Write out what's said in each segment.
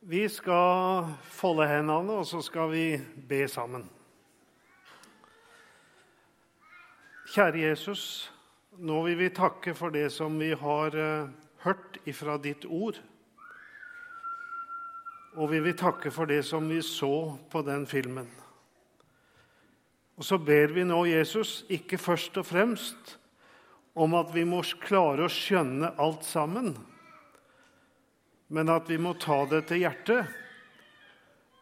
Vi skal folde hendene, og så skal vi be sammen. Kjære Jesus, nå vil vi takke for det som vi har eh, hørt ifra ditt ord. Og vi vil takke for det som vi så på den filmen. Og så ber vi nå, Jesus, ikke først og fremst om at vi må klare å skjønne alt sammen men at vi må ta det til hjertet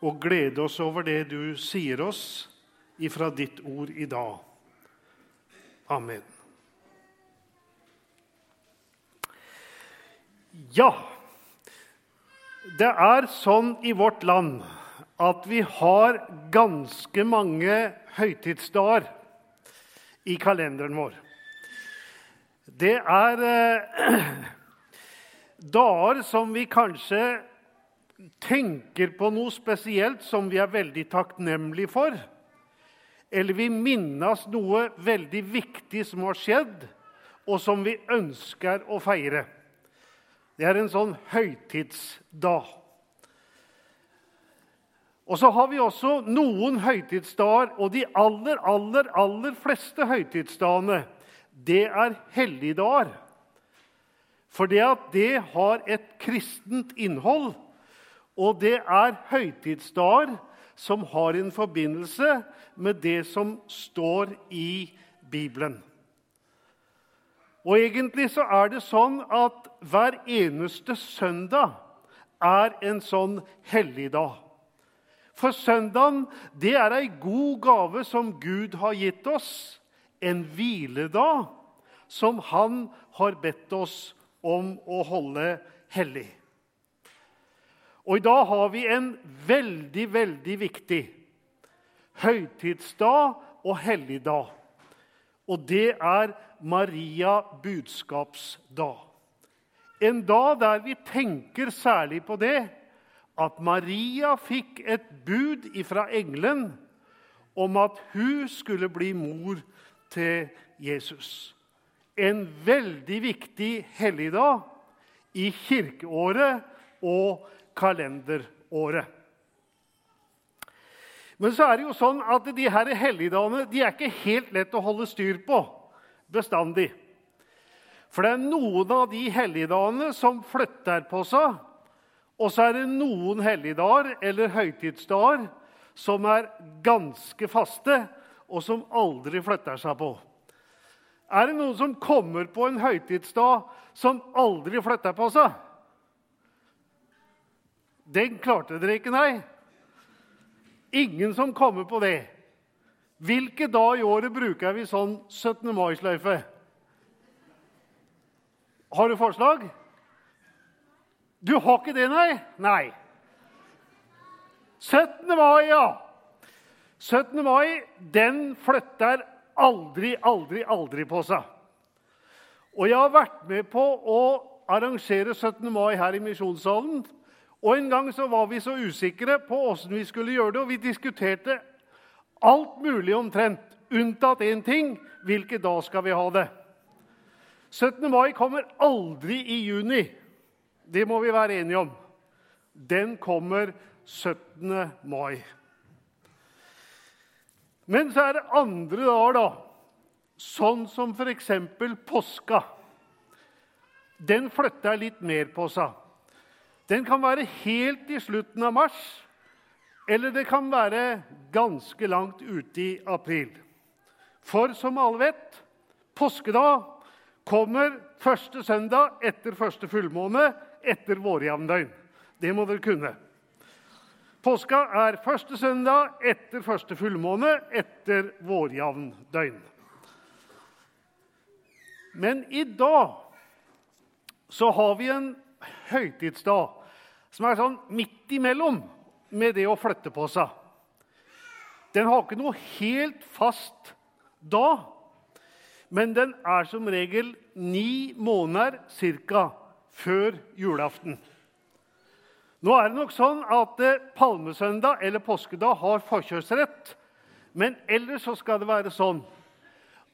og glede oss over det du sier oss ifra ditt ord i dag. Amen. Ja, det er sånn i vårt land at vi har ganske mange høytidsdager i kalenderen vår. Det er eh, dager som vi kanskje tenker på noe spesielt som vi er veldig takknemlige for. Eller vi minnes noe veldig viktig som har skjedd, og som vi ønsker å feire. Det er en sånn høytidsdag. Og så har vi også noen høytidsdager, og de aller, aller, aller fleste høytidsdagene, det er helligdager. For det at det har et kristent innhold, og det er høytidsdager som har en forbindelse med det som står i Bibelen. Og egentlig så er det sånn at hver eneste søndag er en sånn helligdag. For søndagen det er ei god gave som Gud har gitt oss. En hviledag som Han har bedt oss om å holde hellig. Og i dag har vi en veldig, veldig viktig høytidsdag og helligdag. Og det er Maria budskapsdag. En dag der vi tenker særlig på det at Maria fikk et bud fra engelen om at hun skulle bli mor til Jesus en veldig viktig helligdag i kirkeåret og kalenderåret. Men så er det jo sånn at de her helligdagene de er ikke helt lett å holde styr på bestandig. For det er noen av de helligdagene som flytter på seg. Og så er det noen helligdager eller høytidsdager som er ganske faste, og som aldri flytter seg på. Er det noen som kommer på en høytidsdag som aldri flytter på seg? Den klarte dere ikke, nei. Ingen som kommer på det. Hvilke dag i året bruker vi sånn 17. mai-sløyfe? Har du forslag? Du har ikke det, nei? Nei. 17. mai, ja. 17. mai den flytter aldri, aldri, aldri på seg. Og jeg har vært med på å arrangere 17. mai her i Misjonssalen. Og En gang så var vi så usikre på åssen vi skulle gjøre det, og vi diskuterte alt mulig omtrent, unntatt én ting hvilken dag skal vi ha det. 17. mai kommer aldri i juni. Det må vi være enige om. Den kommer 17. mai. Men så er det andre dager, da. Sånn som f.eks. påska. Den flytter litt mer på seg. Den kan være helt i slutten av mars, eller det kan være ganske langt ute i april. For som alle vet, påskedag kommer første søndag etter første fullmåne etter vårjevndøgn. Det må dere kunne. Påska er første søndag etter første fullmåne etter vårjevndøgn. Men i dag så har vi en høytidsdag som er sånn midt imellom med det å flytte på seg. Den har ikke noe helt fast da, men den er som regel ni måneder ca. før julaften. Nå er det nok sånn at eh, palmesøndag eller påskedag har forkjørsrett. Men ellers så skal det være sånn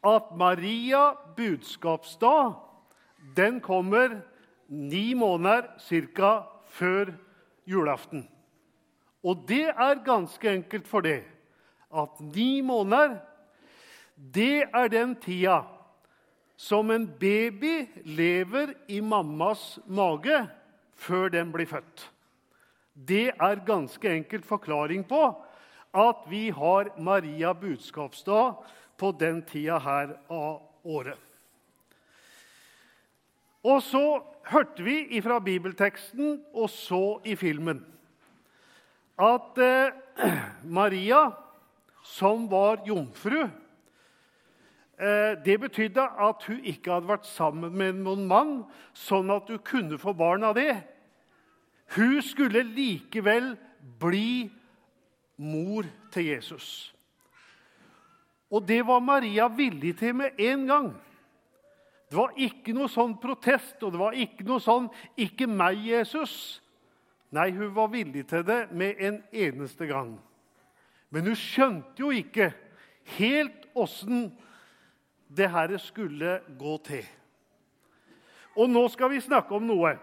at Maria budskapsdag den kommer ni måneder ca. før julaften. Og det er ganske enkelt for det at ni måneder, det er den tida som en baby lever i mammas mage før den blir født. Det er ganske enkelt forklaring på at vi har Maria budskapsdag på den tida her av året. Og så hørte vi fra bibelteksten og så i filmen at eh, Maria, som var jomfru eh, Det betydde at hun ikke hadde vært sammen med noen mann, sånn at hun kunne få barn av det. Hun skulle likevel bli mor til Jesus. Og det var Maria villig til med en gang. Det var ikke noe sånn protest, og det var ikke noe sånn 'Ikke meg, Jesus'. Nei, hun var villig til det med en eneste gang. Men hun skjønte jo ikke helt åssen det her skulle gå til. Og nå skal vi snakke om noe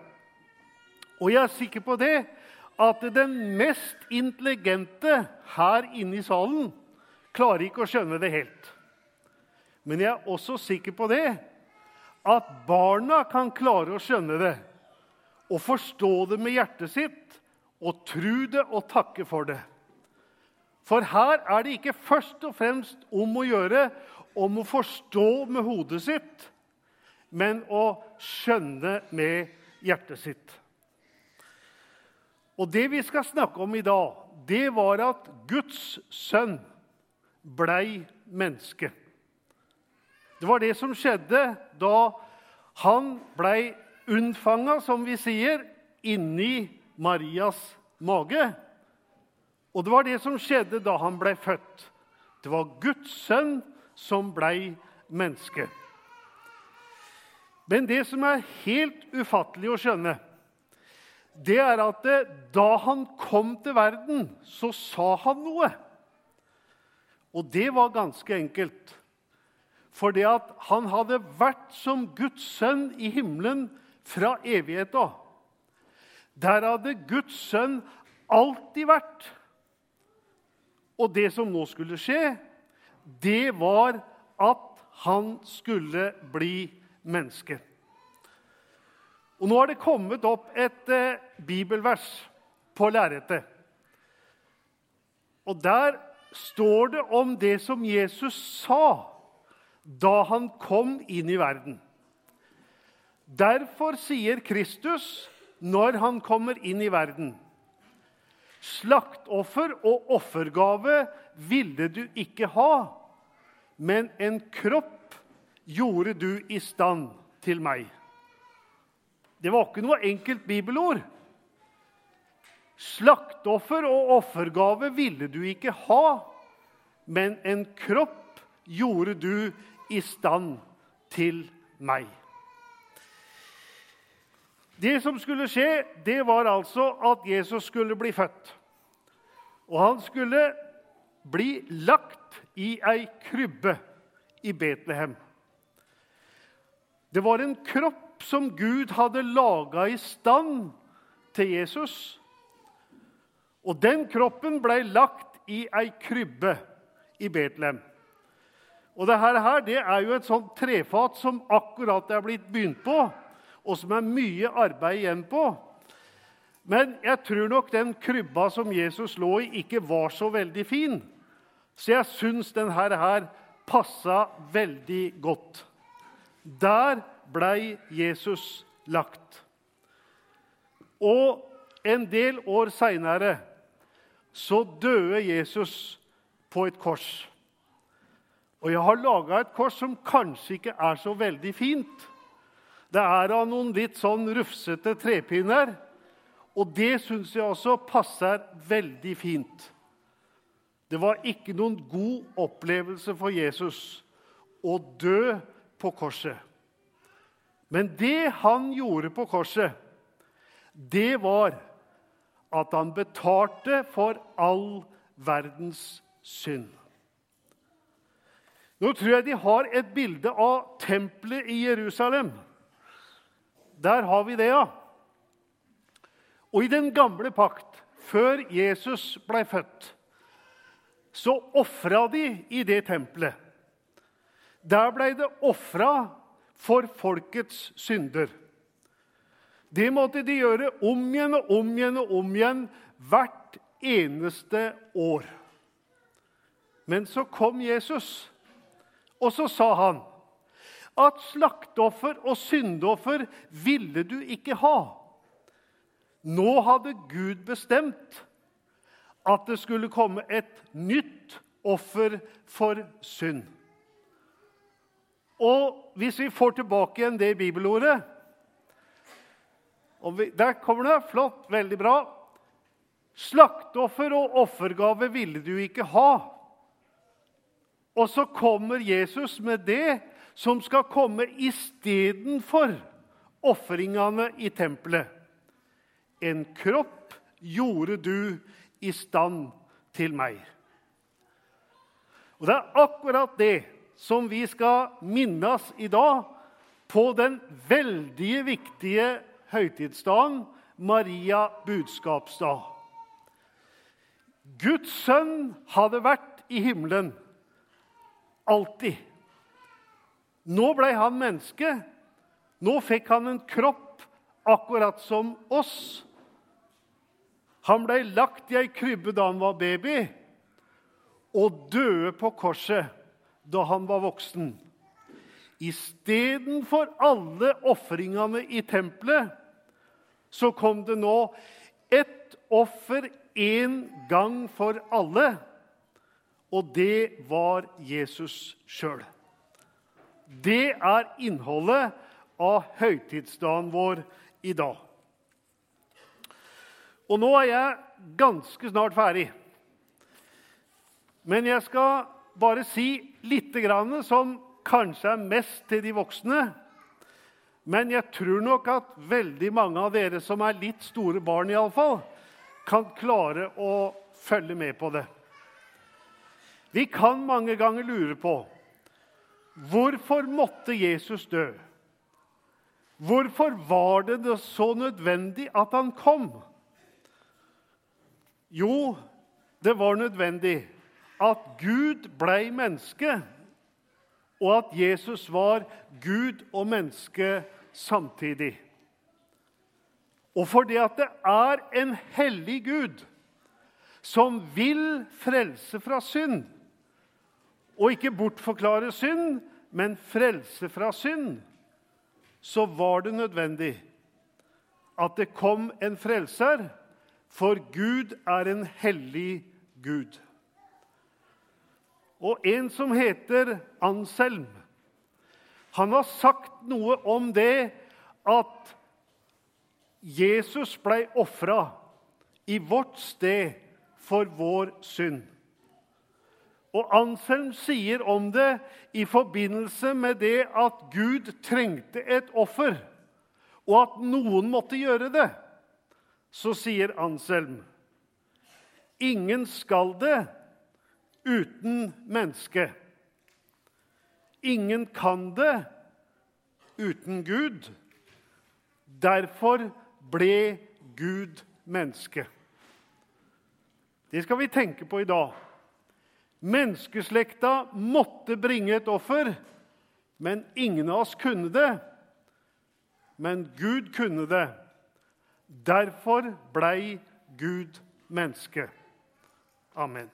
og jeg er sikker på det at den mest intelligente her inne i salen klarer ikke å skjønne det helt. Men jeg er også sikker på det at barna kan klare å skjønne det og forstå det med hjertet sitt og tro det og takke for det. For her er det ikke først og fremst om å gjøre om å forstå med hodet sitt, men å skjønne med hjertet sitt. Og det vi skal snakke om i dag, det var at Guds sønn blei menneske. Det var det som skjedde da han blei unnfanga, som vi sier, inni Marias mage. Og det var det som skjedde da han blei født. Det var Guds sønn som blei menneske. Men det som er helt ufattelig å skjønne, det er at det, da han kom til verden, så sa han noe. Og det var ganske enkelt. For det at han hadde vært som Guds sønn i himmelen fra evigheta. Der hadde Guds sønn alltid vært. Og det som nå skulle skje, det var at han skulle bli menneske. Og Nå har det kommet opp et eh, bibelvers på lerretet. Og der står det om det som Jesus sa da han kom inn i verden. Derfor sier Kristus når han kommer inn i verden Slaktoffer og offergave ville du ikke ha, men en kropp gjorde du i stand til meg. Det var ikke noe enkelt bibelord. Slakteoffer og offergave ville du ikke ha, men en kropp gjorde du i stand til meg. Det som skulle skje, det var altså at Jesus skulle bli født. Og han skulle bli lagt i ei krybbe i Betlehem. Det var en kropp som Gud hadde laga i stand til Jesus. Og den kroppen ble lagt i ei krybbe i Betlehem. Og dette her, det er jo et sånt trefat som akkurat er blitt begynt på, og som er mye arbeid igjen på. Men jeg tror nok den krybba som Jesus lå i, ikke var så veldig fin. Så jeg syns denne her passa veldig godt. Der blei Jesus lagt. Og en del år seinere så døde Jesus på et kors. Og jeg har laga et kors som kanskje ikke er så veldig fint. Det er av noen litt sånn rufsete trepinner, og det syns jeg også passer veldig fint. Det var ikke noen god opplevelse for Jesus å dø på korset. Men det han gjorde på korset, det var at han betalte for all verdens synd. Nå tror jeg de har et bilde av tempelet i Jerusalem. Der har vi det, ja. Og i den gamle pakt, før Jesus ble født, så ofra de i det tempelet. Der ble det ofra for folkets synder. Det måtte de gjøre om igjen og om igjen og om igjen hvert eneste år. Men så kom Jesus, og så sa han at slakteoffer og syndoffer ville du ikke ha. Nå hadde Gud bestemt at det skulle komme et nytt offer for synd. Og hvis vi får tilbake igjen det bibelordet vi, Der kommer det. Flott. Veldig bra. Slakteoffer og offergave ville du ikke ha. Og så kommer Jesus med det som skal komme istedenfor ofringene i tempelet. En kropp gjorde du i stand til meg. Og Det er akkurat det som vi skal minnes i dag på den veldig viktige høytidsdagen Maria budskapsdag. Guds sønn hadde vært i himmelen alltid. Nå ble han menneske. Nå fikk han en kropp akkurat som oss. Han ble lagt i ei krybbe da han var baby, og døde på korset da han var voksen. Istedenfor alle ofringene i tempelet så kom det nå ett offer én gang for alle, og det var Jesus sjøl. Det er innholdet av høytidsdagen vår i dag. Og nå er jeg ganske snart ferdig. Men jeg skal bare si litt som kanskje er mest til de voksne. Men jeg tror nok at veldig mange av dere som er litt store barn, i alle fall, kan klare å følge med på det. Vi kan mange ganger lure på hvorfor måtte Jesus dø? Hvorfor var det så nødvendig at han kom? Jo, det var nødvendig at Gud blei menneske, og at Jesus var Gud og menneske samtidig. Og fordi at det er en hellig Gud som vil frelse fra synd, og ikke bortforklare synd, men frelse fra synd, så var det nødvendig at det kom en frelser, for Gud er en hellig Gud. Og en som heter Anselm, han har sagt noe om det at Jesus ble ofra i vårt sted for vår synd. Og Anselm sier om det i forbindelse med det at Gud trengte et offer, og at noen måtte gjøre det. Så sier Anselm ingen skal det uten menneske. Ingen kan det uten Gud. Derfor ble Gud menneske. Det skal vi tenke på i dag. Menneskeslekta måtte bringe et offer, men ingen av oss kunne det. Men Gud kunne det. Derfor blei Gud menneske. Amen.